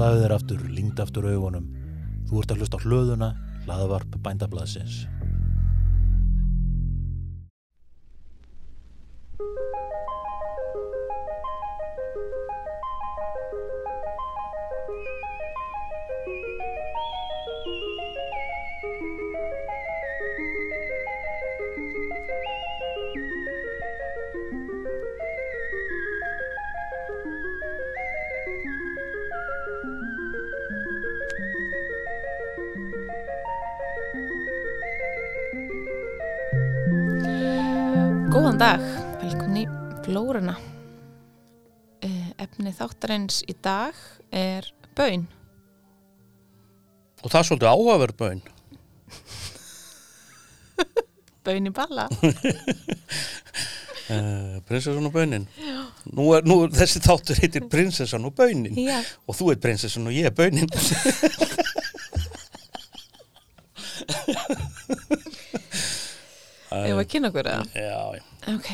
Slaðu þér aftur, lingd aftur augunum. Þú ert að hlusta á hlöðuna, hlaðvarp bændablaðsins. Þáttarins í dag er bön. Og það er svolítið áhugaverð bön. Bön í balla. Uh, prinsessan og bönin. Nú er, nú er þessi þáttur heitir prinsessan og bönin. Já. Og þú ert prinsessan og ég er bönin. Ég var að kynna okkur það. Já, já. Ok,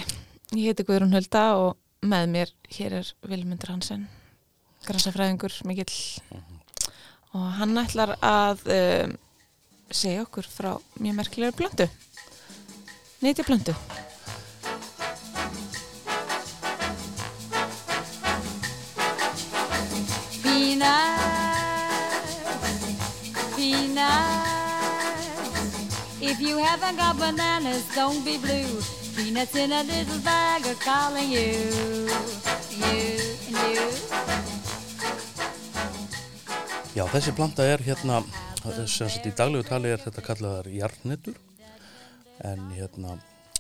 ég heiti Guðrún Hulda og með mér hér er Vilmundur Hansen, gransafræðingur mikill. Og hann ætlar að um, segja okkur frá mjög merkilegur blöndu. Nýtja blöndu. If you haven't got bananas, don't be blue. Peanuts in a little bag are calling you, you and you. Já, þessi planta er hérna, sem sagt í daglegu tali er þetta kallaðar jarnettur. En hérna,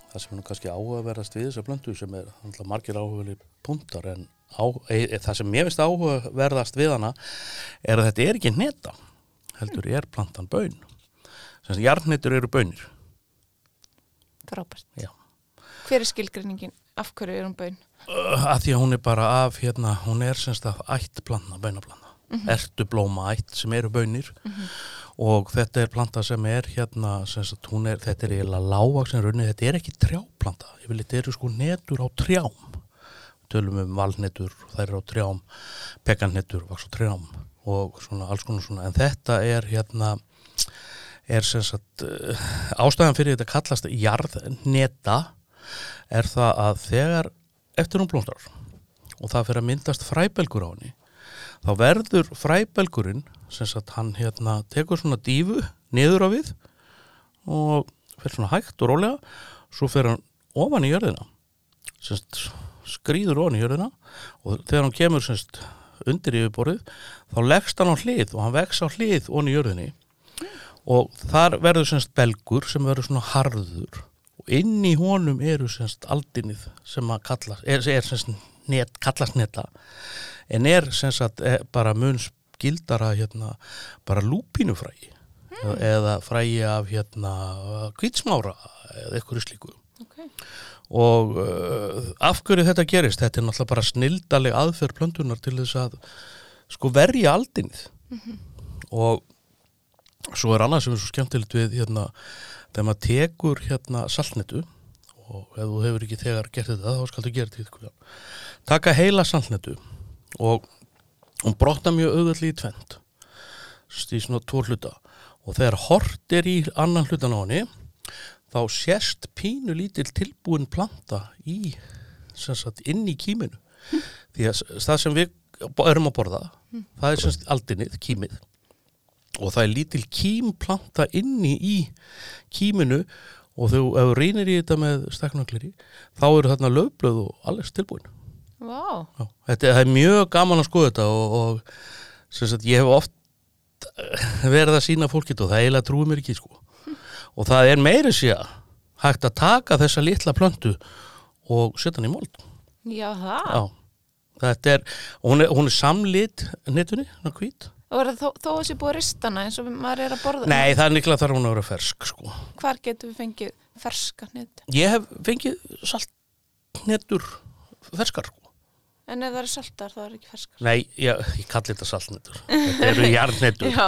það sem er kannski áhugaverðast við þessa plöntu sem er handla margir áhugaverðir puntar en á, e, e, það sem ég veist áhugaverðast við hana er að þetta er ekki neta, heldur er plantan bön. Sem sagt, jarnettur eru bönir. Frábært. Já. Hver er skilgreiningin? Af hverju er hún bön? Uh, að því að hún er bara af hérna, hún er semst af ætt plantna, bönaplanna ertu blóma ætt sem eru bönir og þetta er planta sem er hérna, semst að hún er þetta er eiginlega lágvaksin runni, þetta er ekki trjáplanta. Ég vil þetta eru sko netur á trjám. Tölum um valnetur þær eru á trjám, pekannetur vaks á trjám og svona alls konar svona. En þetta er hérna er sem sagt uh, ástæðan fyrir þetta kallast jarðneta er það að þegar eftir hún blómstrar og það fyrir að myndast fræbelgur á henni þá verður fræbelgurinn sem sagt hann hérna tekur svona dífu niður á við og fyrir svona hægt og rólega. Svo fyrir hann ofan í jörðina sem sagt skrýður ofan í jörðina og þegar hann kemur sem sagt undir yfirborðið þá leggst hann á hlið og hann vex á hlið ofan í jörðinni. Og þar verður semst belgur sem verður svona harður og inn í honum eru semst aldinnið sem að kallast, er, er semst net, kallast neta en er semst að er bara mun gildara hérna bara lúpínufrægi eða, eða frægi af hérna kvítsmára eða eitthvað slíku. Okay. og uh, af hverju þetta gerist? Þetta er náttúrulega bara snildaleg aðferð plöntunar til þess að sko verja aldinnið og svo er annað sem er svo skemmtilegt við hérna, þegar maður tekur hérna saltnetu og ef þú hefur ekki þegar gert þetta þá skaldu gera þetta taka heila saltnetu og hún brotna mjög auðvöldlega í tvend í svona tvo hluta. Og þegar hort er í annan hlutan á henni þá sérst pínu lítil tilbúin planta í sagt, inn í kýminu því að það sem við erum að borða það er semst aldinnið, kýmið og það er lítil kýmplanta inni í kýminu og þú, ef þú reynir í þetta með steknangleri, þá eru þarna löfblöð og alles tilbúin. Vá. Já, þetta er mjög gaman að skoða þetta og, og sagt, ég hef oft verið að sína fólkið og það eiginlega trúið mér ekki sko. Og það er meiri sér hægt að taka þessa litla plöntu og setja hann í mold. Já, það. Þetta er, hún er, hún er samlit netunni, hún er hvít. Og er það þó, þó sé búið ristana eins og maður er að borða? Nei, það er nikla þarf hún að vera fersk sko. Hvar getum við fengið ferska nýtt? Ég hef fengið saltnetur ferskar sko. En ef það eru saltar, þá er ekki ferskar. Nei, ég, ég kalli þetta saltnetur. Þetta eru jarnetur. Já,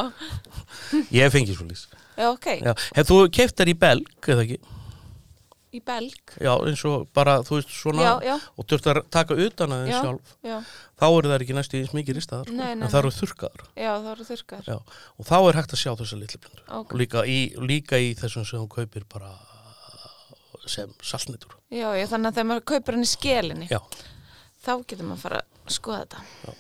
Ég hef fengið svo lýs. já, ok. Já. Hef þú keift þær í belg, eða ekki? Í belg. já, eins og bara, þú veist, svona Já, já, og þurft að taka utan að þeim Já. sjálf já, þá eru þær ekki næstu eins mikið ristaðar sko, en það eru nei. þurrkaðar já, það eru þurrkar. já. og þá er hægt að sjá þessar litlu blöndur Ok. og líka í, líka í þessum sem þú kaupir bara sem saltnitur Já, já, þannig að þegar maður kaupir hann í skelinni, já, þá getur maður að fara að skoða þetta.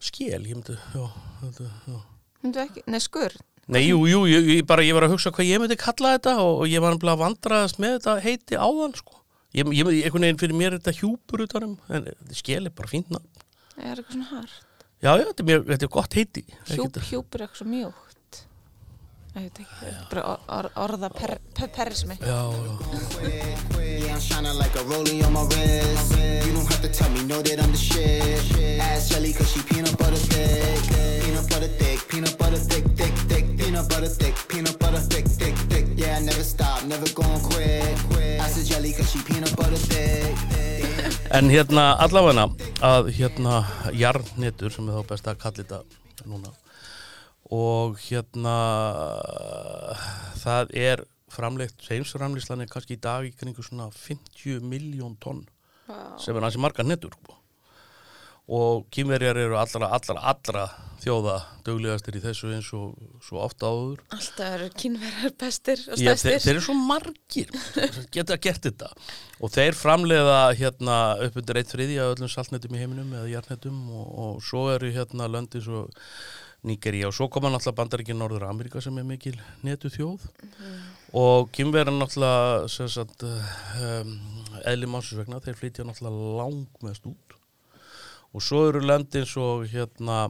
skél, ég myndi já, myndi, já. Myndu ekki, nei, skur. Nei, jú, jú, ég, ég, bara, ég var að hugsa hvað ég myndi kalla þetta og, og ég var að vandraðast með þetta heiti áðan, sko. Ég, ég, einhvern veginn fyrir mér þetta hjúpur utanum, en skél er bara fínt nafn. Er eitthvað svona hart? Já, já, þetta er, mjög, þetta er gott heiti. Hjúp, hjúp er eitthvað svo orða per, per, perismi. Já, já. Yeah, I'm shining like a rollie on my wrist. You don't have to tell me, know that I'm the shit. Ass jelly, cause she peanut butter thick. Peanut butter thick, peanut butter thick, thick, thick. Peanut butter thick, peanut butter thick, thick, thick. Yeah, I never stop, never gon' quit. Ass a jelly, cause she peanut butter thick. En hérna, allavega að hérna jarnetur sem er þá best að kalla þetta núna og hérna það er framleitt, heimsframleyslan er kannski í dag í kringu svona 50 miljón tonn sem er hansi margar netur sko. og kýmverjar eru allra, allra, allra þjóða döglegastir í þessu eins og svo ofta áður Alltaf eru kynverjar bestir og Já, þeir, stæstir. þeir eru svo margir geta gert þetta og þeir framleiða hérna upp undir eitt þriði af öllum saltnetum í heiminum eða jarnetum og, og svo eru hérna löndi svo Nígeria og svo koma náttúrulega bandaríkinn Norður Ameríka sem er mikil netu þjóð og kynverðan náttúrulega sagt um, eðli másins vegna þeir flytja náttúrulega langmest út og svo eru löndin svo hérna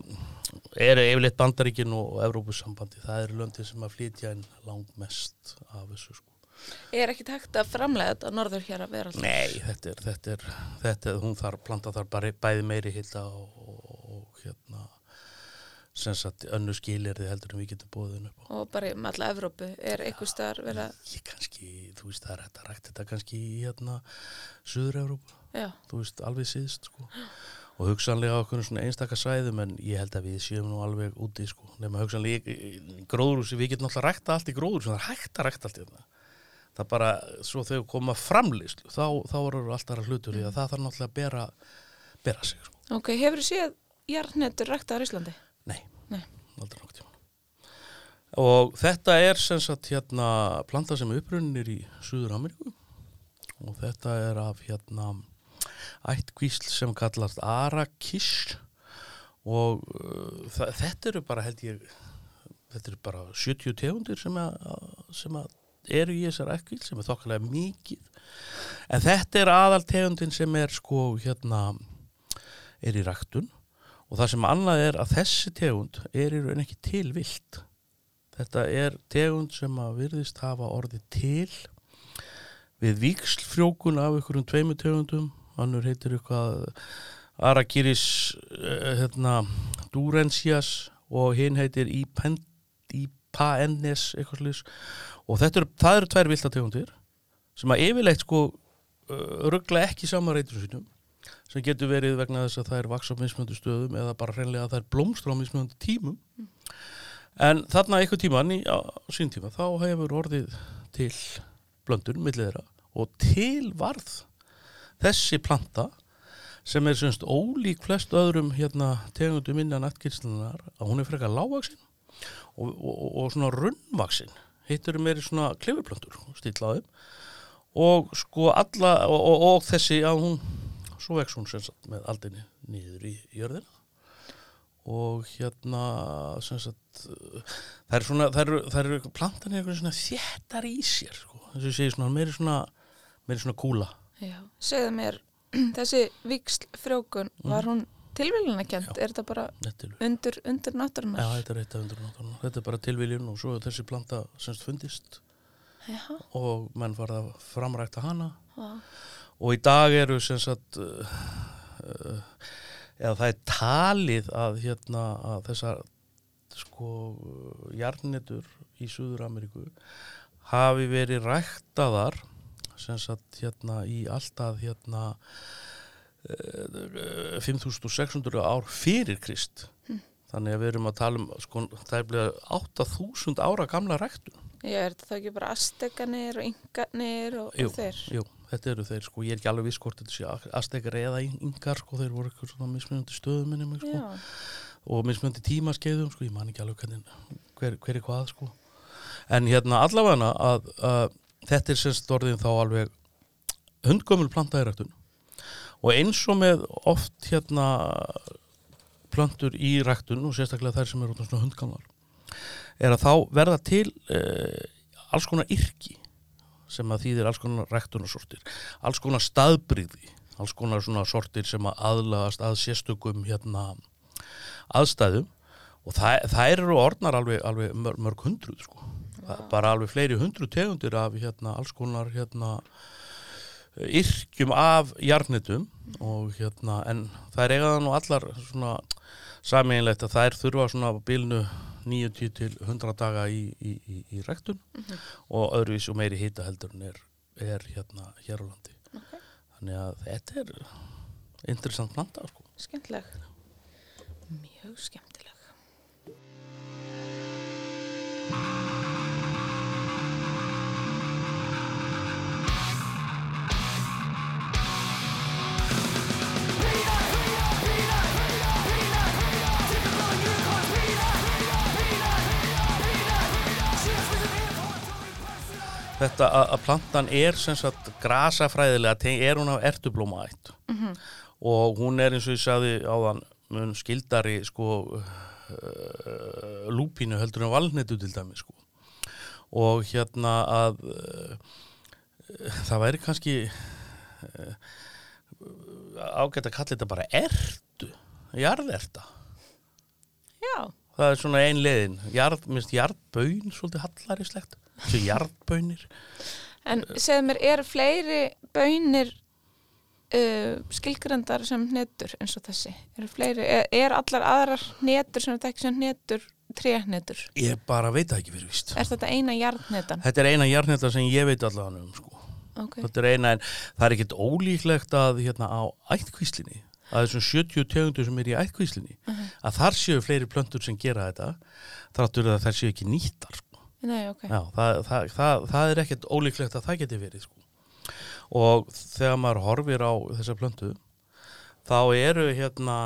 eru yfirleitt bandaríkinn og Evrópusambandi, það eru löndin sem að flytja en langmest af þessu sko. Er ekki hægt að framlega þetta norður hér að vera alltaf? Nei, þetta er, þetta er, þetta er, hún þarf, planta þar bæði meiri hita og, og, og hérna, sem sagt, önnu skilirði heldur en við getum bóðin upp á. Og bara um alla Evrópu er einhver staðar verið að, Ég kannski, þú veist, það er hægt að rækta þetta kannski í hérna, Suður-Európa, já, þú veist, alveg síðst, sko. Og hugsanlega á okkur svona einstaka svæðum, en ég held að við séum nú alveg úti, sko. Nefna hugsanlega í, gróðrúsi, við getum náttúrulega rækta allt í gróðrúsi, það er hægt að rækta allt í þetta. Það er bara, svo þegar koma framlýslu, þá, þá eru alltaf hlutur í að það þarf náttúrulega að bera, bera sig, sko. ok, hefur þú séð jarnetur ræktaðar Íslandi? Nei, Nei. aldrei tíma. Og þetta er sem sagt hérna planta sem upprunnir í Suður Ameríku og þetta er af hérna ættkvísl sem kallast Arakish og uh, þetta eru bara held ég þetta eru bara 70 tegundir sem, að, sem að eru í þessar ættkvísl sem er þokkalega mikið. En þetta er aðal tegundin sem er sko hérna er í ræktun og það sem annað er að þessi tegund er í raun ekki til vilt. Þetta er tegund sem að virðist hafa orðið til við víkslfrjókun af einhverjum tveimu tegundum. Annur heitir eitthvað Arakiris uh, hérna, Durensias og hinn heitir Ipaennes eitthvað slís og eru, það eru tvær vilta tegundir sem að yfirleitt sko uh, ruggla ekki saman reytur sínum sem getur verið vegna þess að það er vaks á mismöndu stöðum eða bara hreinlega að það er blómstur á mismöndu tímum. En þarna eitthvað tíman í, á, á sín tíma þá hefur orðið til blöndun millið þeirra og til varð þessi planta sem er semst ólík flest öðrum hérna tegundum innan ættkilslunar að hún er frekar lágvaksin og, og, og, svona runnvaksin hittur meiri svona klifurplöntur stílaðum og sko alla og, og þessi að hún svo vex hún sagt með aldinni niður í jörðina og hérna sagt það er svona, það eru, það eru plantan er eitthvað svona þéttar í sér sko. þess að segi svona, meiri svona meiri svona kúla. Segðu mér, þessi víksl frjókun, var hún tilvílina kent? Er þetta bara er, undir, undir já, náttúrunar? þetta er eitt af undur náttúrulega þetta er bara tilviljun og svo er þessi planta semst fundist Já. og menn farið að framrækta hana Já. Og í dag eru sem sagt uh, uh, eða það er talið að hérna að þessar sko jarnetur í Suður Ameríku hafi verið ræktaðar sem sagt hérna í alltaf hérna uh, 5600 ár fyrir Krist. Þannig að við erum að tala um sko, það er bleið 8000 ára gamla ræktun. Já, er þetta þá ekki bara asteganir og yngarnir og, Jú, og þeir? jú, þetta eru þeir sko, ég er ekki alveg viss hvort þetta sé astekar eða yngar sko, þeir voru eitthvað svona mismunandi stöðum minni sko, og mismunandi tímaskeiðum sko, ég man ekki alveg hvernig, hver, hver er hvað sko. En hérna allavega að, að þetta er semst orðin þá alveg hundgömmul planta í ræktun og eins og með oft hérna plöntur í ræktun og sérstaklega þær sem eru hundgamlar er að þá verða til uh, alls konar yrki sem að þýðir alls konar ræktunarsortir alls konar staðbríði alls konar svona sortir sem að aðlagast að sérstökum hérna aðstæðum og það, það eru orðnar alveg, alveg mörg, hundruð sko. wow. bara alveg fleiri hundruð tegundir af hérna alls konar hérna yrkjum af jarnitum og hérna en það er eigaðan og allar svona sameinlegt að þær þurfa svona á bilnu 90 til 100 daga í, í, í, í rektun og öðruvís og meiri hita heldur er, er hérna hér á landi Ok. þannig að þetta er interessant planta sko. skemmtileg. Mjög skemmtileg. Þetta að, plantan er sem sagt grasafræðilega er hún á ertublómaætt. Og hún er eins og ég sagði áðan mun skildari sko uh, lúpínu heldur en valnetu til dæmi sko. Og hérna að uh, það væri kannski uh, ágætt að kalla þetta bara ertu jarðerta. Já, það er svona ein leiðin. Jarð, minnst jarðböin svolítið hallarislegt þessu jarðbönir en segðu mér, eru fleiri bönir uh, skilgrendar sem netur eins og þessi? Eru fleiri, er, er allar aðrar netur sem þetta ekki sem netur, trénetur? ég bara veit það ekki fyrir víst Er þetta eina jarðnetan? þetta er eina jarðneta sem ég veit allavega um sko. Ok, þetta er eina en það er ekkert ólíklegt að hérna á ættkvíslinni að þessum 70 tegundur sem er í ættkvíslinni að þar séu fleiri plöntur sem gera þetta þráttur að þær séu ekki nýttar. Nei, ok. Já, það, það, það, það er ekkert ólíklegt að það geti verið sko. og þegar maður horfir á þessa plöntu þá eru hérna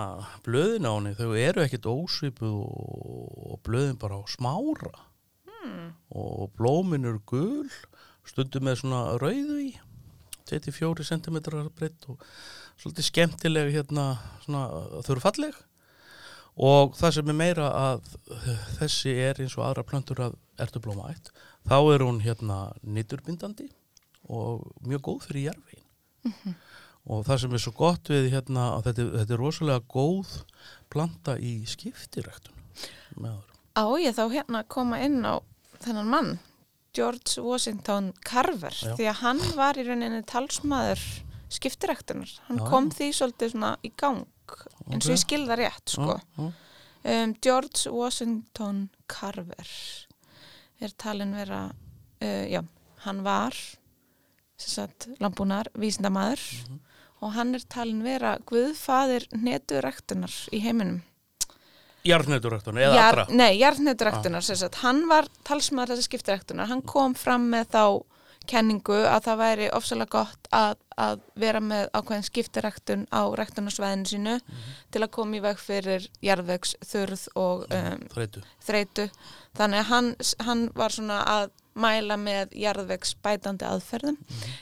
blöðin á henni, þau eru ekkert ósvipuð og blöðin bara á smára og blómin eru gul stundum með svona rauðu í 24 cm breytt og svolítið skemmtileg hérna svona, þau eru falleg og það sem er meira að þessi er eins og aðra plöntur að ertublóma ætt þá er hún hérna nýturbindandi og mjög góð fyrir jarfin og það sem er svo gott við hérna að þetta, þetta er rosalega góð planta í skiptiræktun. Á ég þá hérna koma inn á þennan mann, George Washington Carver, Já. því að hann var í rauninni talsmaður skiptiræktunar. Hann Já. kom því svolítið svona í gang, eins og ég skilða rétt, sko. Já, já. Um, George Washington Carver er talin vera, uh, já, hann var landbúnar, vísindamaður Mhm. og hann er talin vera guðfaðir neturæktunar í heiminum. Jarðneturæktun eða Jar- allra Nei, jarðneturæktunar sem sagt, hann var talsmaður þessi skiptiræktunar, hann kom fram með þá kenningu að það væri ofsalega gott að, að vera með ákveðin skiptiræktun á ræktunarsvæðinu sínu til að koma í veg fyrir jarðvegs, þurð og um, þreytu. þreytu. Þannig að hann, hann var svona að mæla með jarðvegs bætandi aðferðum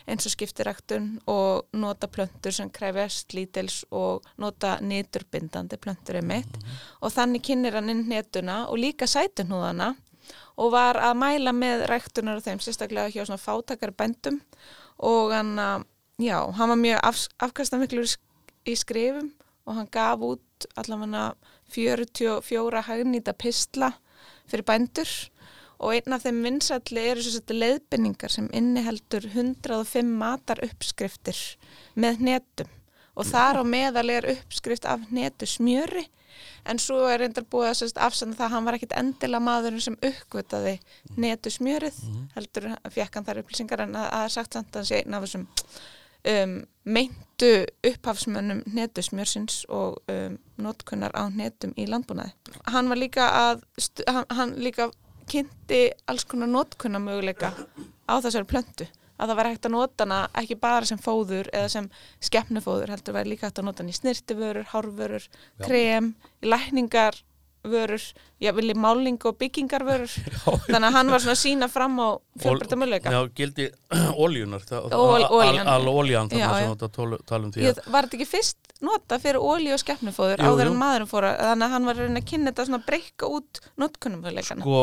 eins og skiptiræktun og nota plöntur sem krefjast lítils og nota nýturbindandi plöntur er mitt og þannig kynir hann inn netuna og líka sætunhúðana og var að mæla með ræktunar af þeim sérstaklega hjá svona fátakar bændum. Og hann, að- já, hann var mjög af, afkastamiklur í sk- í skrifum og hann gaf út allavega 44 hagnýta pistla fyrir bændur. Og einn af þeim vinsælli eru svo þetta leiðbynningar sem inniheldur 105 matar uppskriftir með hnetum og þar á meðal er uppskrift af hnetu smjöri. En svo er reyndar búið að sérst, afsanna það að hann var ekkit endilega maðurinn sem uppgötaði hnetu smjörið heldur fekk hann þar upplýsingar en að, að sagt samt að hann sé einn af þessum um, meintu upphafsmönnum hnetusmjörsins og um, notkunnar á hnetum í landbúnaði. Hann var líka að, hann, hann líka kynnti alls konar notkunna möguleika á þessari plöntu að það væri hægt að nota hana ekki bara sem fóður eða sem skepnufóður heldur væri líka hægt að nota hana í snirtivörur, hárvörur, krem, í lækningar vörur, ég vil í máling og byggingarvörur. Þannig að hann var svona að sína fram á fjölbreytta möguleika Já, gildi óljunar Ol- olían. Al óljan Já, þannig já. sem þetta tala, um því Ég, var þetta ekki fyrst nota fyrir ólíu og skepnufóður Jú, áður en maðurinn fór að þannig að hann var að að kynna þetta svona að breyka út notkunnum möguleikana Sko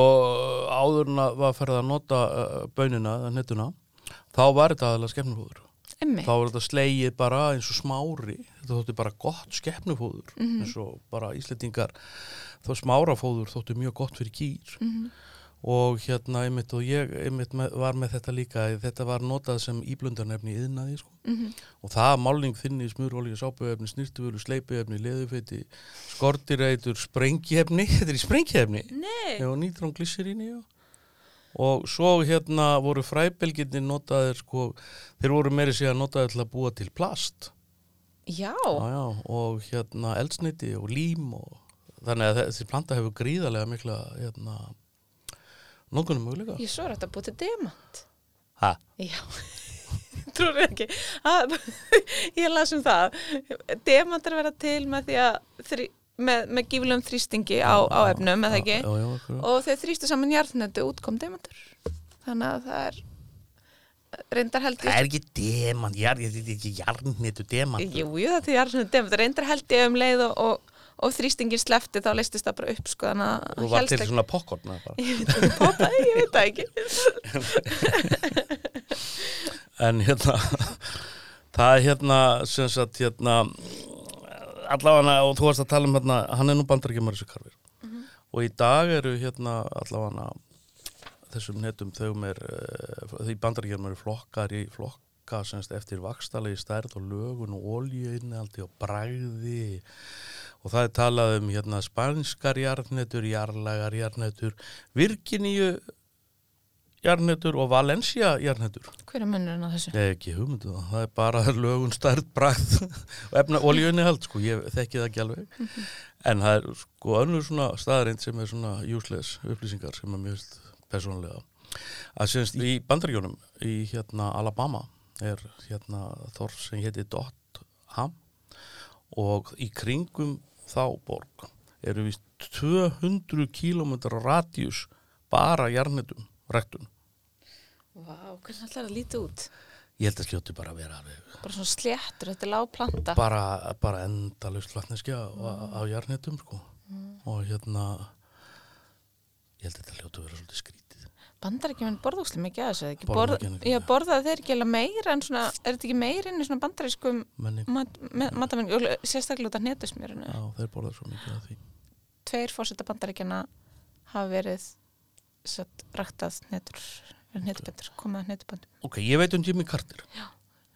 áður en að var ferð að nota uh, bönina, nettuna þá var þetta aðalega skepnufóður Emmi, þá var þetta slegið bara eins og smári þetta þótti bara gott skepnufóður Mhm. eins og bara íslendingar þá smárafóður þótti mjög gott fyrir kýr Mhm. og hérna einmitt og ég einmitt með, var með þetta líka þetta var notað sem íblundarnefni í yðnaði sko. Mhm. og það málning þinni smurolíu, sápuefni, snirtifölu, sleipuefni leðufeiti, skortireitur sprengjefni, þetta er í sprengjefni Nei, og nýtrónglisseríni já. Og svo hérna voru fræbelginni notaðir sko, þeir voru meiri að notaðir til að búa til plast. Já, já, já, og hérna eldsneiti og lím og þannig að þessi planta hefur gríðarlega mikla hérna nokkunum möguleika ég svo er þetta búið til demant. Ha, Já, trúið ekki? Að, ég las um það. Demantar vera til með því að þri, með, með gíflegum þrýstingi á, á efnum, eða ekki? já, já, og þeir þrýstu saman jarðnötu útkom demantur. Þannig að það er reyndar held það ég er ekki demant, ég er ekki jarnitu demant. Jú, jú, þetta er jarðnötu demantur reyndar held ég um leið og, og, og þrýstingin slefti þá leistist það bara upp sko, og var til svona bara. Ég veit ekki, popaði, ég veit það ekki. En hérna það er hérna sem sagt hérna allavega og þú varst að tala um hérna hann er nú bandarækjumar þessu karfir. Og í dag eru hérna allavega þessum netum þau er uh, því bandarækjumar eru flokkar í flokka semst eftir vakstalegi stærð og lögun og olíuinnihaldi og bragði. Og það er talað um hérna spanskar jarðnetur, jarlagar jarðnetur, Virginíu jarðnetur og Valencia jarðnetur. Hver er munnurinn á þessu? Ekki hugmyndu það, það er bara lögun stærð bragð og efna olíunni hald sko, ég þekki það ekki alveg. En það er sko önnur svona staðarind sem er svona useless upplýsingar sem er mjög persónlega að semst í bandaríjónum í hérna Alabama er hérna þorf sem héti Dot Ham og í kringum þá borg eru vist 200 km radíus bara jarnetum rektun Vá, hvernig ætlar það að líti út? ég held að skjóti bara að vera alveg Bara svona sléttur, þetta er lág planta bara, bara endalust vatneskja á, á jarnetum sko. og hérna ég held að þetta hljótu að vera svolítið skrítið. Bandar ekki menn borðúslega mikið að þessu Borð. Já, borðaði þeir ekki alveg meira en svona, er þetta ekki meira inn í svona bandarískum matamenn, sérstaklega út af netusmjörinu já, þeir borða svo mikið af því. Tveir fórseta bandaríkjana hafa verið ræktað netur netubendur, komið að netubendum ok, ég veit um Jimmy Carter.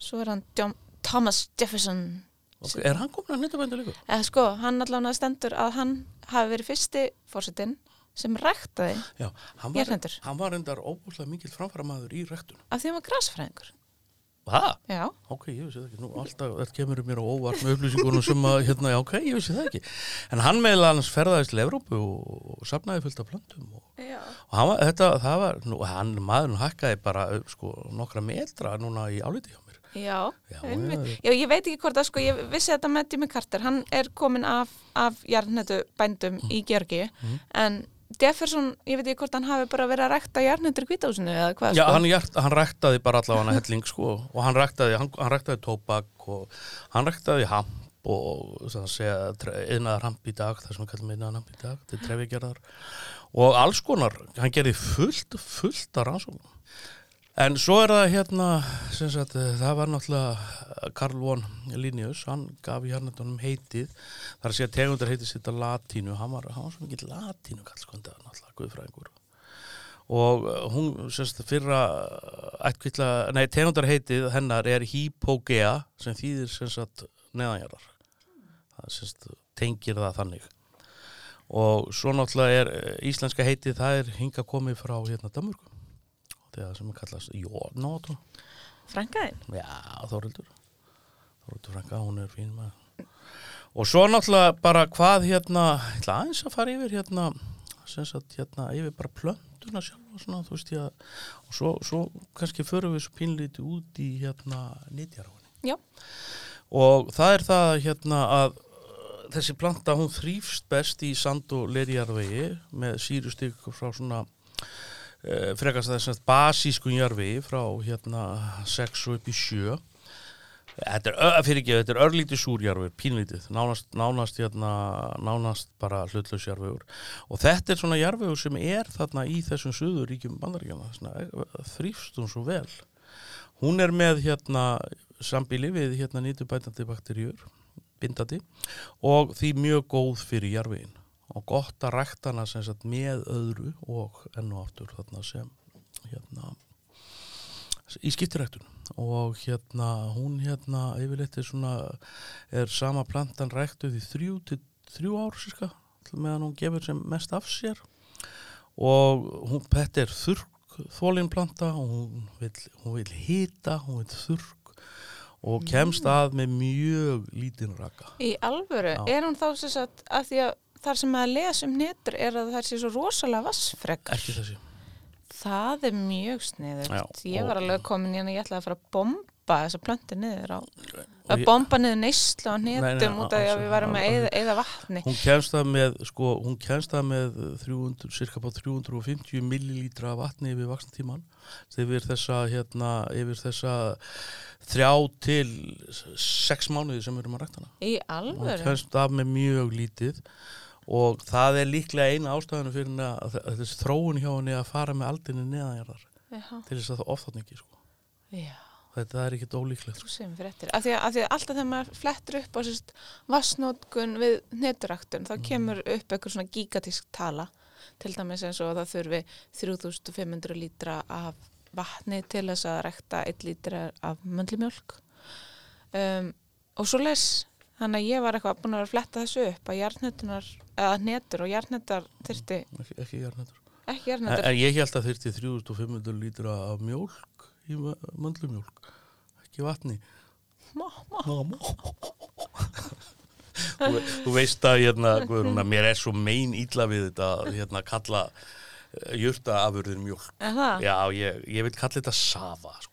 Svo er hann John, Thomas Jefferson. Okay, er hann komin að netabænda líka? eða sko, hann allavega stendur að hann hafi verið fyrsti fórsetin sem ræktaði já, hann var, Jarðnetur. hann var endar óbúslega mikill framfæramæður í rektun af því hann var grasfræðingur það? Já, ok, ég vissi það ekki, nú alltaf þetta kemur mér á óvart með upplýsingunum sem að, hérna, já, ok, ég vissi það ekki en hann meðal hans ferðaðist til Evrópu og, og safnaði fullt af plöntum og já og hann var, þetta, það var, nú, hann, maðurinn hækkaði bara, sko, nokkra metra núna í áliti hjá mér. Já, Já, einmitt. já, ég veit ekki hvort að sko, ég vissi þetta með Jimmy Carter, hann er komin af, af jarnhetu bændum Mm. í Georgi, en Jefferson, ég veit ekki hvort hann hafi bara verið að rækta jarnhetur í kvításinu eða hvað Já, sko. hann, hjart, hann ræktaði bara allavega hann helling, sko, og hann ræktaði, hann, hann ræktaði tóbak og hann ræktaði hamp og það að segja, einaðar hamp í dag, það sem við kallum einaðar hamp í dag, þetta er trefjagerðar og alls konar, hann gerði fullt, fullt af rannsóknum. En svo er það hérna, sagt, eh, það var náttúrulega Karl von Linnaeus, hann gaf jarnetunum heitið, þar að segja tegundar heitið sitt á latínu, hann var, hann var svo mikið latínu kall, sko, þetta var náttúrulega guðfræðingur. Og eh, hún, sem sagt, fyrra ættkvilla, nei, tegundar heitið hennar er hypogea, sem þýðir, sem sagt, neðanjarðar. Það, sem sagt, tengir það þannig. Og svo náttúrulega er eh, íslenska heitið, það er hinga komið frá hérna Danmörku þegar sem kallast Jónót Frænkaðin? já, Þórildur Þórildur Franka, hún er fín með og svo náttúrulega bara hvað hérna ég ætla aðeins að fara yfir hérna sem sagt hérna yfir bara plöntuna sjálf og svona, þú veist ég að og svo, svo kannski förum við svo pínlítið út í hérna nýtjarhóni Já. og það er það hérna að uh, þessi planta hún þrýfst best í sand og lerjarvegi með sírustík frá svona uh, frekast þess að basískun jarvegi frá hérna 6 og upp í 7 Þetta er, ö- fyrir ekki, þetta er örlítið súrjarfur, pínlítið, nánast, nánast, hérna, nánast bara hlutlaus jarfur og þetta er svona jarfur sem er þarna í þessum söður ríkjum bandaríkjana, þrýfst hún svo vel. Hún er með hérna sambíli við hérna nýtubætandi bakteríur, bindandi og því mjög góð fyrir jarfin og gott að rækta hana sem sagt með öðru og enn og aftur þarna sem hérna í skiptiræktun. Og hérna hún hérna yfirleitt er svona er sama plantan ræktuð í þrjú til þrjú ár síska meðan hún gefur sem mest af sér. Og hún, þetta er þurrk þólinn planta og hún vil, hita, hún vil þurrk og kemst að með mjög lítinn raka. Í alvöru, Já. er hún þá sem sagt að því að þar sem að lesa um netur er að það sé svo rosalega vassfrekar. ekki þessi Það er mjög sniðugt. Ég var og- alveg komin í hann að ég ætlaði að fara að bomba þessa plönti niður á, Og að ég- bomba niður neyslu á netum út af því að við varum að eyða vatni. hún kemst það með sko, hún það með 300, cirka bá 350 millilítra vatni yfir vaksnatíman yfir þessa hérna, yfir þessa þrjá til sex mánuði sem við erum að rækta hana Í hún alvöru? kemst af með mjög lítið og það er líklega eina ástæðinu fyrir henni að, að þessi þróun hjá henni að fara með aldinni neðanjarðar til þess að það ofþátt ekki sko. þetta er ekkit ólíklegt sko. Sem fréttir. Af því að, af því að alltaf þegar maður flettur upp á sérst vassnótkun við neturaktun þá kemur upp eitthvað svona gigatísk tala til dæmis eins og að það þurfi 3500 lítra af vatni til þess að rekta 1 lítra af möndlumjólk um, og svo les þannig að ég var eitthvað búin að fletta þessu upp að jarnhetunar, eða netur og jarnhetar þyrfti, ekki, ekki jarnættur ekki en, en ég held að þyrfti 3500 lítra af mjólk í möndlumjólk ekki vatni Má, má. Mamma. þú, veist að hérna, að mér er svo mein ítla við þetta að hérna, kalla jurta afurðin mjólk. Er það? Já, ég, ég vil kalla þetta safa. Sko.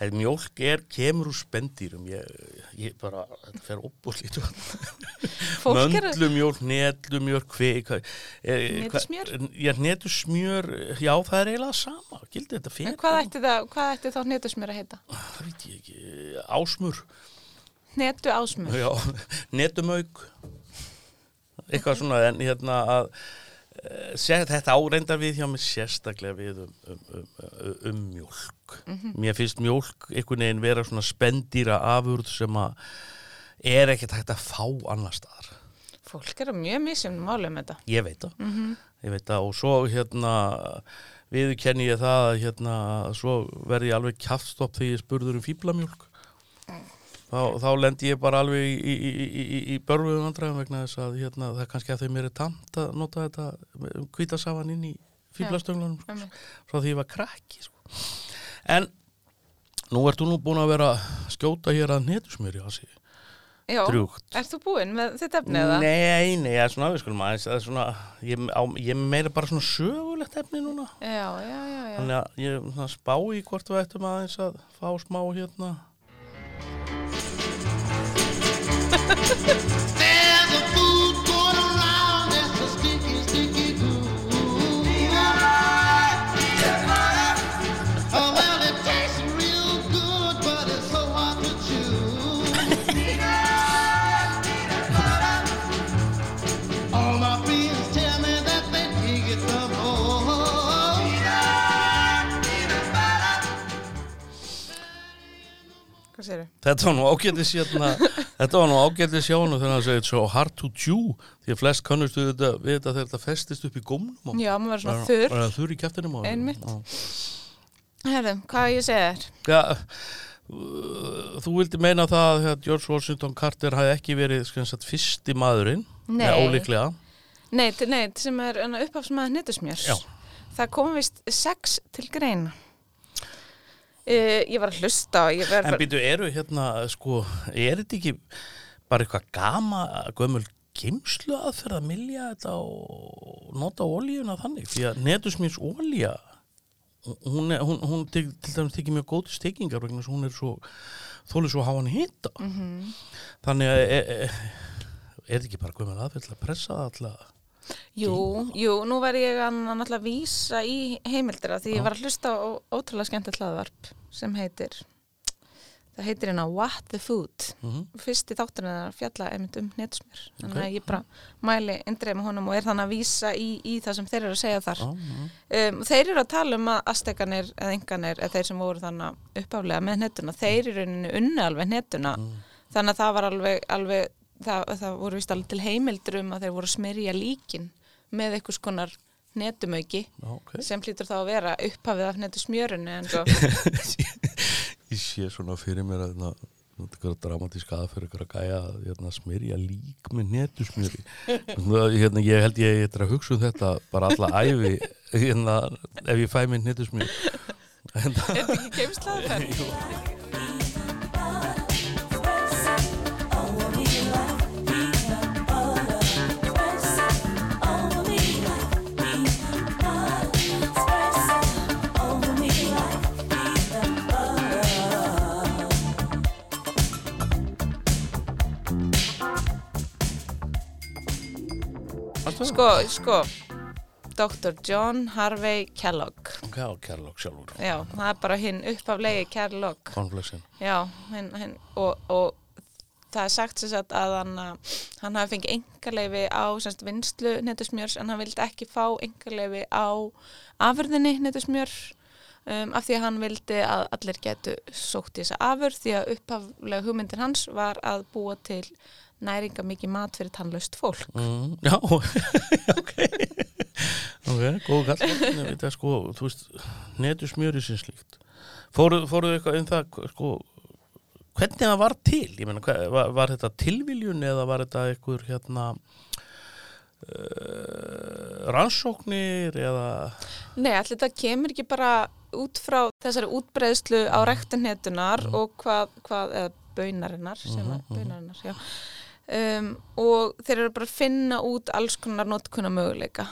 Þegar mjólk er, kemur úr spendýrum, ég, ég bara, þetta fer opbúslít. Fólk er Möndlumjólk, netlumjólk, kvik. Hnetusmjör? Já, hnetusmjör, já, það er eiginlega sama. Gildi þetta fyrir. En hvað ætti, það, hvað ætti þá netusmjör að heita? Það veit ég ekki. Ásmur. Netu ásmjör. Já, netumauk eitthvað svona en hérna að eh, þetta áreindar við hjá mig sérstaklega við um, um, um, um mjólk. Mér finnst mjólk einhvern veginn vera svona spendýra afurð sem að er ekkert hægt að fá annar staðar. Fólk er að mjög misjum máli um þetta. ég veit það. Ég veit það. Og svo hérna við kenni ég það að hérna svo verði ég alveg kjaftstopp þegar ég spurður um fíblamjólk þá, þá lendi ég bara alveg í, í, í, í, börfuðum vandræðum vegna þess að hérna, það er kannski að þau mér er tamt að nota þetta kvítasafan inn í fíblastönglanum sko, frá því ég var krakki sko. en nú ert þú nú búin að vera að skjóta hér að netusmjöri Hasi, Já, drjúgt ert þú búinn með þetta efni eða? Nei, nei, það er svona, við skulum aðeins, það er svona, ég, á, ég meira bara svona sögulegt efni núna. Já, já, já, já. Þannig að ég spá í hvort við ættum aðeins að fá smá hérna. Þetta var nú ágættis hérna, þetta var nú ágættis hjá hann þegar hann segið so hard to chew, því að flest kannustu þetta, við þetta þegar þetta festist upp í gómnum. Já, maður verður svona þurr. bara Þurr í kæftinum. Einmitt. Herðu, hvað ég segja þér? Já, uh, þú vildi meina það að George Washington Carter hafi ekki verið skensat fyrsti maðurinn, Nei. Nei, ólíklega. Nei, nei, sem er uppafsmaður netusmjörs. Já. Það kom vist sex til greina. Uh, ég var að hlusta verð En býtu, eru hérna, sko, er þetta ekki bara eitthvað gama, gömul geimslu aðferð að milja þetta og nota ólíuna þannig því að netusmís ólíja hún, er, hún, hún til, til dæmis þykir mjög góð til stekingar vegna hún er svo þólið svo háan hita Mhm. þannig að e, e, er þetta ekki bara guðmur aðferð að pressa það alltaf Jú, jú, nú verð ég að náttúrulega vísa í heimildira því ég var að hlusta á ótrúlega skemmtilegt hlaðvarp sem heitir það heitir hérna What the Food. Mhm. fyrsti þátturinn er að fjalla einmitt um netusmjör þannig að ég bara mæli indreið með honum og er þannig að vísa í, í það sem þeir eru að segja þar. Já, já. um, þeir eru að tala um að astekanir eða enganir eða þeir sem voru þannig uppaflega með netuna þeir eru í unni alveg netuna þannig að það var alveg, alveg það, það voru vist alveg til heimildur um að þeir voru að smyrja líkin með einhvers konar netumauki Já, ok. sem hlýtur þá að vera upphafið af netu smjörunni en svo, Ég sé svona fyrir mér að hérna, þetta er eitthvað dramatísk aðferð eitthvað að gæja að hérna, smyrja lík með netusmjöri hérna, ég held ég eitthvað að hugsa um þetta bara alla æfi hérna, ef ég fæ mér netusmjöri en það er þetta ekki geimslaður? Sko, sko Dr. John Harvey Kellogg. Já, kærlokk sjálfur. Já, það er bara hinn upphaflegi Kellogg. Konflexin Já, hinn, hinn, og, og það er sagt sem sagt að hann, hann hafi fengið engarleifi á semst, vinslu netusmjörs en hann vildi ekki fá engarleifi á afurðinni netusmjör um, af því að hann vildi að allir getu sótt í þessa afurð því að upphaflega hugmyndir hans var að búa til næringa mikið mat fyrir tannlaust fólk. mm, Já, ok. Ok, góðu kall sko, þú veist netusmjöri sem slíkt. Fóruð fóruð eitthvað um það sko, hvernig það var til? Ég hvað, var, var þetta tilviljun eða var þetta einhver hérna uh, rannsóknir eða? Nei, allir þetta kemur ekki bara út frá þessari útbreiðslu á rektunhetunar og hvað, hvað eða baunarinnar sem Mhm, er baunarinnar, já um, og þeir eru bara að finna út alls konar notkuna möguleika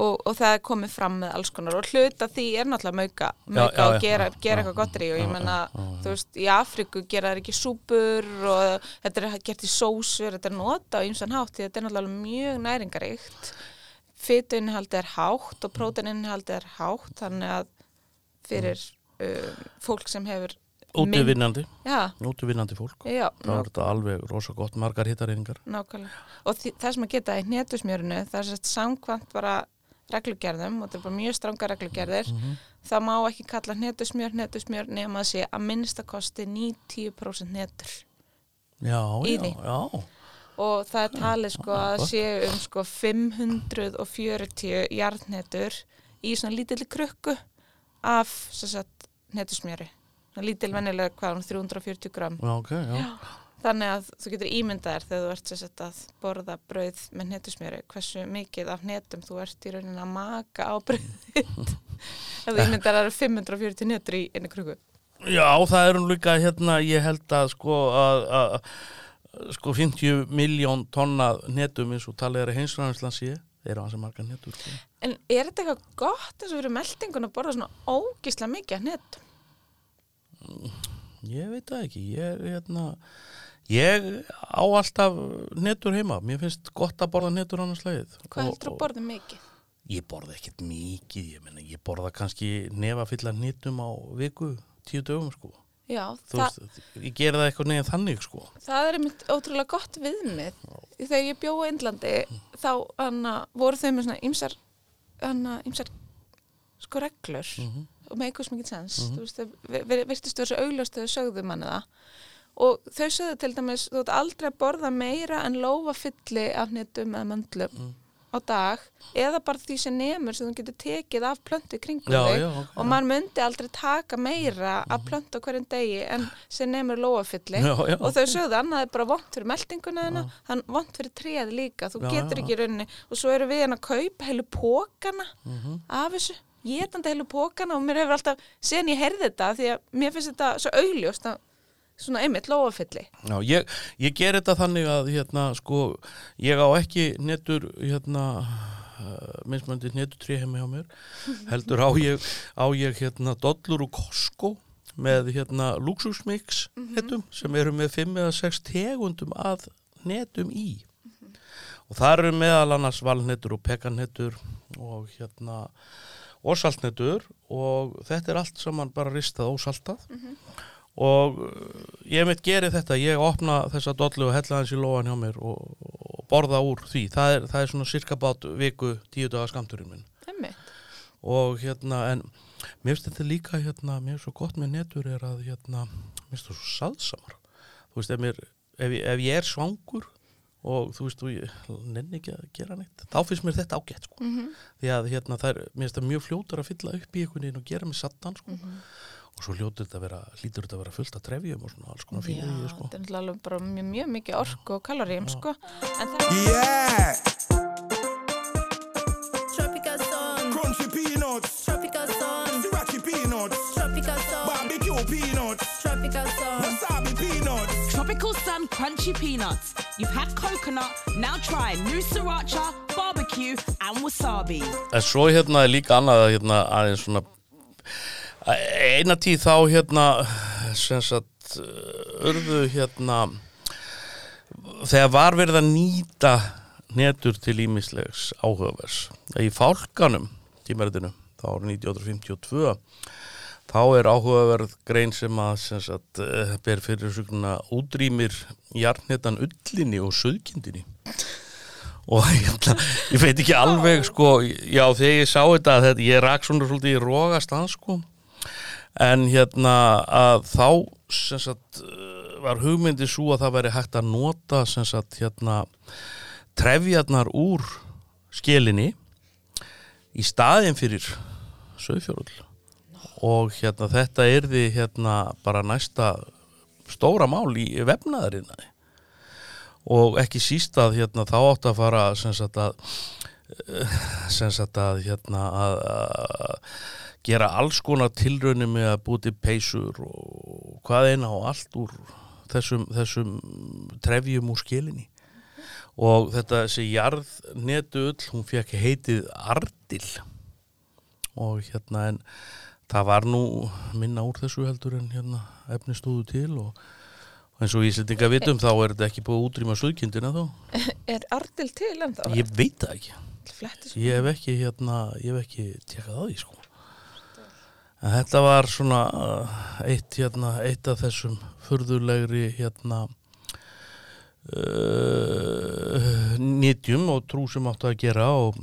og, og það er komið fram með alls konar. Og hluta því er náttúrulega og já, gera, já, gera já, eitthvað gottri og ég menna, þú veist, í Afríku gera þeir ekki súpur og þetta er gert í sósur, þetta er nota á ýmsan hátt því þetta er náttúrulega mjög næringaríkt. Fytuinnihaldi er hátt og próteininnihaldi er hátt þannig að fyrir um, fólk sem hefur útvinnandi, útvinnandi fólk. Já, það var þetta alveg rosa gott margar hittareiningar nákvæmlega. Og það sem að geta í hnetusmjörinu það er sett samkvæmt bara reglugerðum og þetta er bara mjög stranga reglugerðir það má ekki kalla hnetusmjör hnetusmjör nema að sé að minnstakosti 90% hnetur já, já, því. já. Og það er talið sko að gott. séu um sko 540 jarðnetur í svona lítilli krukku af sagt hnetusmjöri lítil vennilega hvað hún 340 gram já, ok, já, þannig að þú getur ímyndaðir þegar þú ert sagt að borða brauð með hnetusmjöri hversu mikið af hnetum þú ert í rauninni að maka á brauðið. Ef þú ímyndaðir að það eru 540 hnetur í einni krukku. Já, það er hún líka hérna, ég held að sko að, að sko 50 miljón tonna netum eins og talið er að heimsræðanslan sé þeir eru hans að marga netur sko. en er þetta eitthvað gott eins og fyrir meldingun að borða svona ógislega mikið af hnetum Ég veit það ekki, ég hérna ég á alltaf netur heima, mér finnst gott að borða netur annars leið hvað heldur að borða mikið? Ég borða ekkert mikið, ég meina ég borða kannski nefa fylla netum á viku, tíu dögum sko. Já, Þú veist, ég gera það eitthvað neginn þannig sko. Það er einmitt ótrúlega gott viðmið. Þegar ég bjóði í Indlandi þá anna, voru þau með svona ýmsar, anna, ýmsar sko reglur og með eitthvað sem ekki sens. Þú veist, þau virtist þessu augljóst þegar þau sögðu manni það. Og þau sögðu til dæmis, þú ert aldrei að borða meira en lófa fylli af netum eða möndlum á dag eða bara því sem nemur sem þú getur tekið af plöntu kringum Já, þig já, ok. og maður myndi aldrei taka meira af plöntu á hverjum degi en sem nemur lóafylli Já, já. og þau sögðu annað er bara vont fyrir meldinguna þennan, hann vont fyrir tréð líka, þú Já, getur ekki í rauninni og svo eru við hann að kaupa heilu pókana Mhm. af þessu, getandi heilu pókana og mér hefur alltaf, síðan ég heyrði þetta því að mér finnst þetta svo augljóst að svona einmitt lóafylli Já, ég, ég ger þetta þannig að hérna, sko, ég á ekki netur, hérna, uh, minnsmöndi netutrí heimi hjá mér, heldur á ég, á ég hérna, dollur og Costco með hérna luxusmix netum sem eru með 5 eða 6 tegundum að netum í. Og það eru meðal annars valnetur og pekannetur og hérna og saltnetur og þetta er allt saman bara ristað og saltað. Og uh, ég mitt geri þetta, ég opna þessa dollu og hella hans í lóan hjá mér og, og borða úr því, það er, það er svona cirka bát viku tíu daga skamturinn minn. Og hérna en mér finnst þetta líka hérna, mér finnst svo gott með netur er að hérna, mér finnst það svo saðsamar þú veist, ef, mér, ef, ef ég er svangur og þú veist, og ég nenni ekki að gera neitt, þá finnst mér þetta ágætt sko. því að hérna, það er, mér finnst það mjög fljótur að fylla upp í einhvern veginn og gera með sattan sko. og svo hljótur þetta að vera hlýtur þetta að vera fullt af trefjum og svona alls konar í því sko. þetta er alveg bara mjög, mjög mikið orku og kaloríum sko, en það Yeah, Tropical sun, crunchy peanuts, tropical sun, sriracha peanuts, tropical sun, barbecue peanuts, tropical sun. Sun Crunchy Peanuts. You've had coconut, now try new sriracha, barbecue, and wasabi. En svo hérna er líka annað að hérna aðeins svona eina tíð þá hérna sem sagt urðu hérna þegar var verið að nýta netur til ímislegs áhugavers í fálkanum tímaritinu þá árið 1952 þá er áhugaverð grein sem að sem sagt, eh, ber fyrir svona útrýmir jarnetan ullinni og söðkindinni og hérna, ég veit ekki alveg sko, já þegar ég sá þetta, þetta ég rak svona svolítið í rógast að sko. En hérna að þá sagt eh, var hugmyndi svo að það væri hægt að nota sagt hérna trefjarnar úr skelinni í staðin fyrir sögfjórull og hérna þetta yrði hérna bara næsta stóra mál í vefnaðarinnar. Og ekki síst að hérna þá átt að fara sem sagt að eh, sem sagt að hérna að, að gera alls konar tilraunir með að búti peysur og hvað eina og allt úr þessum, þessum trefjum úr skilinni og þetta þessi jarðnetu ull, hún fekk heitið Ardil. Og hérna en það var nú minna úr þessu heldur en hérna efni stóðu til og eins og Íslandinga vitum þá er þetta ekki búið að útrýma söðkindina þá. Er Ardil til en þá ég veit það ekki. Flettis ég hef ekki hérna ég hef ekki tekað á því sko. En þetta var svona uh, eitt hérna eitt af þessum furðulegri hérna uh, nýtjum og trú sem áttu að gera og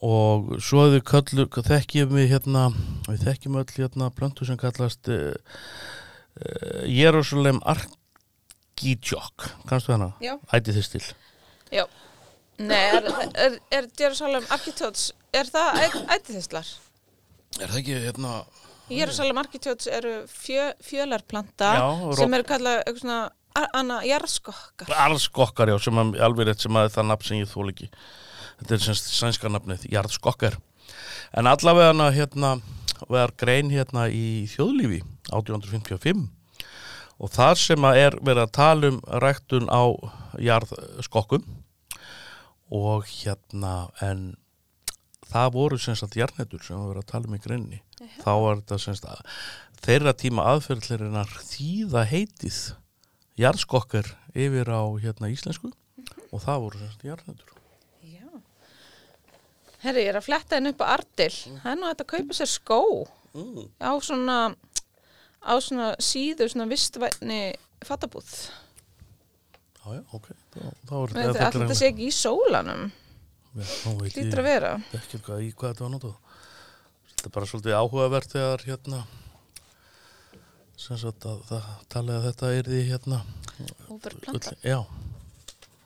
og svo við kallur þekkjum við hérna við þekkjum öll hérna plöntu sem kallast uh, uh, Jerusalem Architjok kannstu hana? Já. Æti þið stil Já, nei, er, er, er Jerusalem Architects, er það ættiðislar? Er það ekki hérna Jerusalem Architects eru fjö, fjölarplanta Já, sem eru kallað eitthvað svona anna jarðskokkar. Jarðskokkar, já, sem alveg rétt sem að það nafn sem ég þól ekki. Þetta er semst sænska nafnið, Jarðskokkar. En allavega hérna, var grein hérna í þjóðlífi 1855 og þar sem að er verið að tala um ræktun á jarðskokkum og hérna, en það voru semst að jarnetur sem var verið að tala um í greinni. Þá var þetta semst að þeirra tíma aðferðlirinnar þýða heitið jarðskokkar yfir á hérna íslensku og það voru semst jarðnetur. Herri, ég er að fletta henni upp á Ardil. Það er nú að kaupa sér skó Mm. á svona, á svona síðu, svona vistvætni fattabúð. Já, já, ok. Er Þetta sé ekki í sólanum. Veit Lítur ég að vera. ekki hvað, í hvað þetta var notað. Þetta er bara svolítið áhugavert þegar hérna sem sagt að það talið að þetta er því hérna Óverplanta. ull- Já,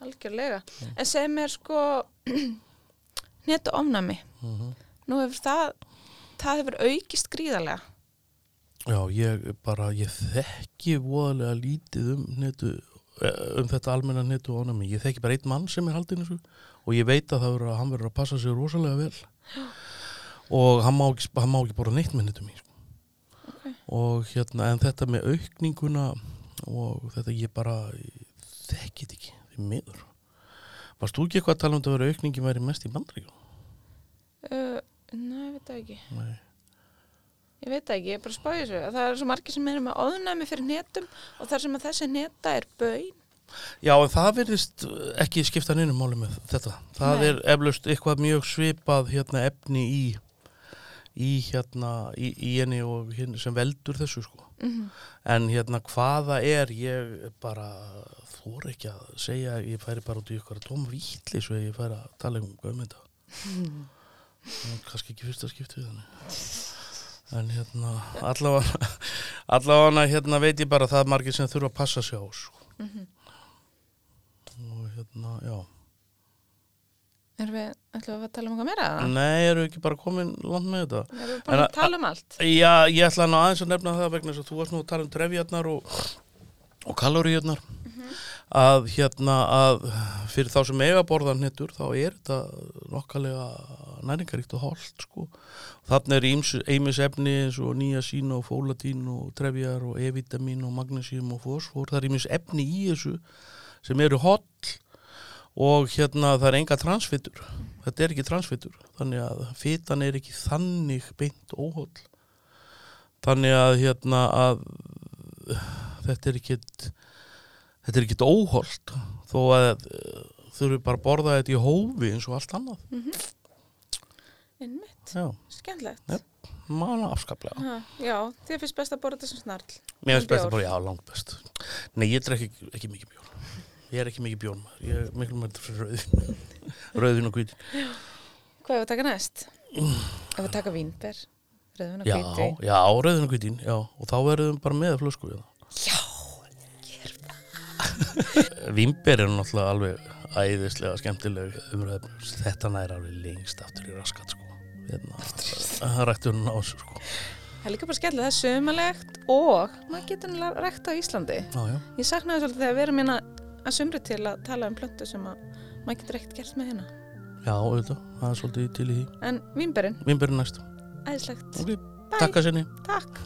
Algjörlega. En sem er sko netu ofnami. Mhm. Nú hefur það, það hefur aukist gríðarlega. já, ég bara, ég þekki voðalega lítið um netu eh, um þetta almenna netu ánami. Ég þekki bara einn mann sem er haldin og ég veit að það verður að hann verður að passa sig rosalega vel og hann má ekki, hann má ekki bara neitt með netum í sko. Ok. og hérna, en þetta með aukninguna og þetta ég bara þekki þetta ekki, því miður Varst þú ekki eitthvað að tala um að vera aukningi væri mest í bandaríkjum? Uh, nei, ég veit það ekki. Nei. Ég veit það ekki, ég er bara að spáði þessu. Það er svo margir sem eru með óðnæmi fyrir netum og þar sem að þessi neta er bön. Já, en það verðist ekki skipta nynum máli með þetta. Það Nei. er eflaust eitthvað mjög svipað hérna efni í í hérna í, í henni og henni sem veldur þessu sko. Mhm. En hérna hvaða er ég bara þór ekki að segja ég færi bara út í ykkur tóm vítli svo ég færi að tala um þetta. Mm. Kannski ekki fyrsta skiptið þannig. En hérna allavega allavega hérna veit ég bara að það er margir sem þurfa að passa sig á sko. og hérna, já Erum við, ætlum við að tala um eitthvað meira? Nei, eru ekki bara komin langt með þetta Erum við En búin að tala um allt? Já, ég ætla nú aðeins að nefna það vegna þess að þú varst nú að tala um trefjarnar og, og kaloríurnar að hérna að fyrir þá sem eiga borðan hnettur þá er þetta nokkalega næringaríkt og holdt sko. Þannig er eimis efni eins og nýjasín og fólatín og trefjar og E-vitamin og magnesium og fósfor. Það er eimis efni í þessu sem eru holl og hérna það er enga transfittur. Þetta er ekki transfittur. Þannig að fitan er ekki þannig beint óholl. Þannig að hérna að þetta er ekkit þetta er ekkit óholt þó að uh, þurfi bara að borða þetta í hófi eins og allt annað Einmitt, já, skemmtilegt. Já. manna afskaplega Ha, já, þér finnst best að borða þetta sem snarl. mér finnst best að borða, já, langt best nei, ég drekk ekki, ekki mikið bjórn ég er ekki mikið bjórn ég er miklu með fyrir rauðin rauðin og hvítin Hvað hefur við taka næst? Ef við taka vínber, rauðun og já, hvíti. já, rauðin og hvítin já, og þá verðum bara með flösku já, Já, Vimber er náttúrulega alveg æðislega skemmtileg umræðum þetta næri alveg lengst aftur í raskat sko. það rættur hún á þessu sko. það er líka bara skemmtilegt, það er sömalegt og maður getur rækt á Íslandi. já, já, Ég saknaði svolítið þegar við erum hérna að sumri til að tala um plöntu sem að maður getur ekkert gert með hérna. já, auðvitað það er svolítið til í því En vínberinn, er næst æðislegt. ok, takk að sinni Takk.